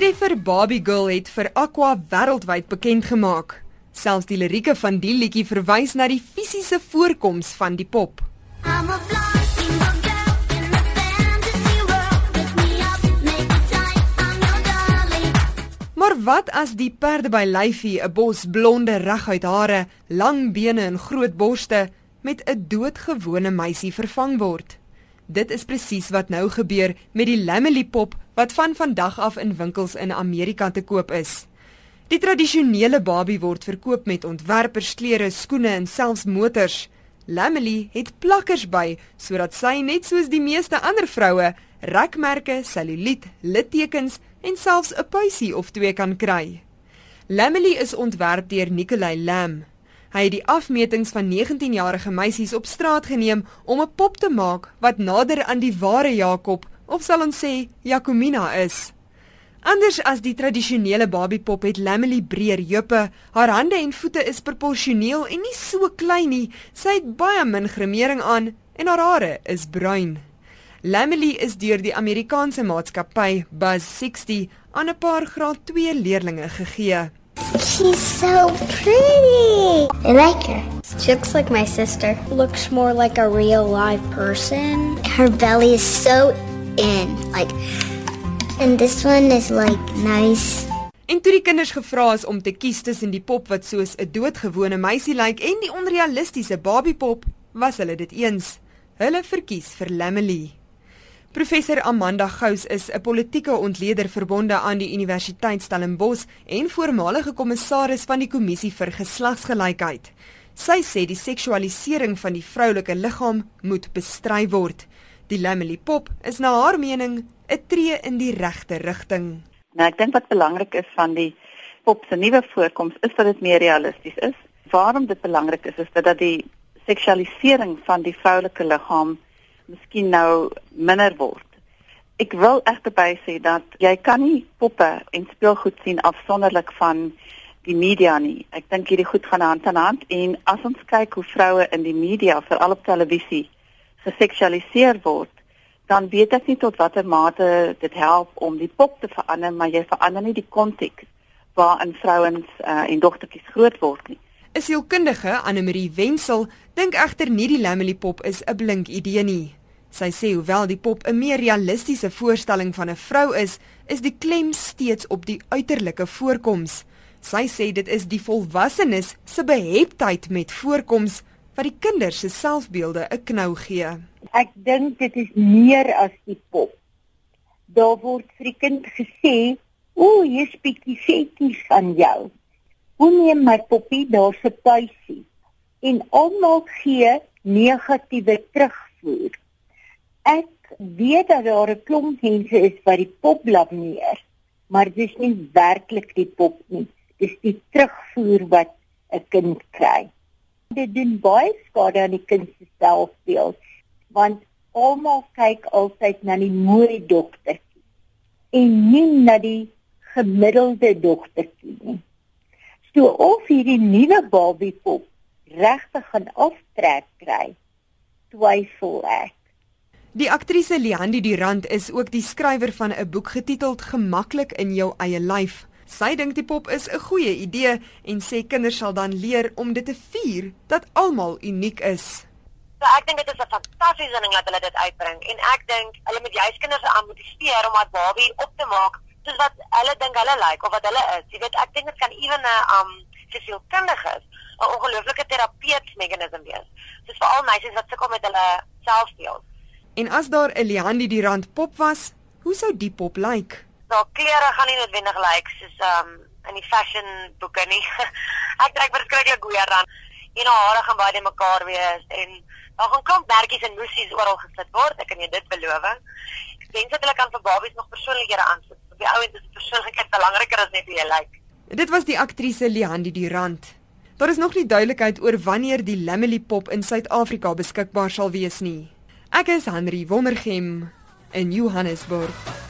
treffer Barbie Girl het vir Aqua wêreldwyd bekend gemaak. Selfs die lirieke van die liedjie verwys na die fisiese voorkoms van die pop. I'm a. Maar wat as die perde by lyfie 'n bos blonde reguit hare, lang bene en groot borste met 'n doodgewone meisie vervang word? Dit is presies wat nou gebeur met die Lamely pop wat van vandag af in winkels in Amerika te koop is. Die tradisionele Barbie word verkoop met ontwerpersklere, skoene en selfs motors. Lamely het plakkers by sodat sy net soos die meeste ander vroue rekmerke, seluliet, littekens en selfs 'n puisie of twee kan kry. Lamely is ontwerp deur Nicolai Lam. Hy het die afmetings van 19-jarige meisies op straat geneem om 'n pop te maak wat nader aan die ware Jakob of sal ons sê Jacomina is. Anders as die tradisionele Barbiepop het Lamely breër heupe, haar hande en voete is proporsioneel en nie so klein nie. Sy het baie min gremering aan en haar hare is bruin. Lamely is deur die Amerikaanse maatskappy Buzz 60 aan 'n paar graad 2 leerdlinge gegee. She's so pretty. I like her. She looks like my sister. Looks more like a real live person. Her belly is so in. Like, and this one is like nice. En toe die kinders gevra is om te kies tussen die pop wat soos 'n doodgewone meisie lyk en die onrealistiese Barbiepop, was hulle dit eens. Hulle verkies vir Lamely. Professor Amanda Gous is 'n politieke ontleder verbonde aan die Universiteit Stellenbosch en voormalige kommissaris van die Kommissie vir Geslagsgelykheid. Sy sê die seksualisering van die vroulike liggaam moet bestry word. Die Lamely Pop is na haar mening 'n tree in die regte rigting. Nou ek dink wat belangrik is van die pop se nuwe voorkoms is dat dit meer realisties is. Waarom dit belangrik is is dat die seksualisering van die vroulike liggaam miskien nou minder word. Ek wil egter by sê dat jy kan nie poppe en speelgoed sien afsonderlik van die media nie. Ek dink hierdie goed gaan hand aan hand en as ons kyk hoe vroue in die media, veral op televisie, geseksualiseer word, dan weet ek nie tot watter mate dit help om die pop te verander, maar jy verander nie die konteks waarin vrouens uh, en dogtertjies groot word nie. 'n Sielkundige, Anne Marie Wenzel, dink egter nie die Lamely pop is 'n blink idee nie. Sy sê hoewel die pop 'n meer realistiese voorstelling van 'n vrou is, is die klem steeds op die uiterlike voorkoms. Sy sê dit is die volwassenes se beheptheid met voorkoms wat die kinders se selfbeelde 'n knou gee. Ek dink dit is meer as die pop. Daar word vir die kind gesê, "O, jy's bietjie feties aan jou." Hoe neem my poppie daar se puisie? En almal gee negatiewe terugvoer ek weet dat daar 'n klomp mense is wat die pop blameer, maar dit is nie werklik die pop nie. Dis die terugvoer wat 'n kind kry. Dit doen baie skade aan die kind se selfbeeld, want almal kyk altyd na die mooi dogtertjie en nie na die gemiddelde dogtertjie nie. So of hierdie nuwe Barbie pop regtig gaan aftrek kry, twyfel ek. Die aktrise Liandi Durant is ook die skrywer van 'n boek getiteld Gemaklik in jou eie lyf. Sy dink die pop is 'n goeie idee en sê kinders sal dan leer om dit te vier dat almal uniek is. So ek dink dit is 'n fantastiese ding dat hulle dit uitbring en ek dink hulle moet juist kinders aan motiveer om haar Barbie op te maak soos wat hulle dink hulle lyk like, of wat hulle is. Jy weet ek dink dit kan ewen 'n um sielkundiges 'n ongelooflike terapeutiese meganisme wees. Dis vir al meisies wat sukkel met hulle selfbeeld. En as daar 'n Liandi die rand pop was, hoe sou die pop lyk? Nou klere gaan nie noodwendig lyk soos um in die fashion boeke nie. ek dink wat kry jy goeie dan. En haar hare gaan baie mekaar wees en daar gaan klomp merkies en moesies oral gesit word. Ek kan jou dit beloof. Ek dink dat hulle kan vir babies nog persoonlikhede aansit. Vir die ouens is persoonlikheid belangriker as net hoe jy lyk. Dit was die aktrise Liandi die rand. Daar is nog nie duidelikheid oor wanneer die Lamely pop in Suid-Afrika beskikbaar sal wees nie. Ek is Henry Wondergem in Johannesburg.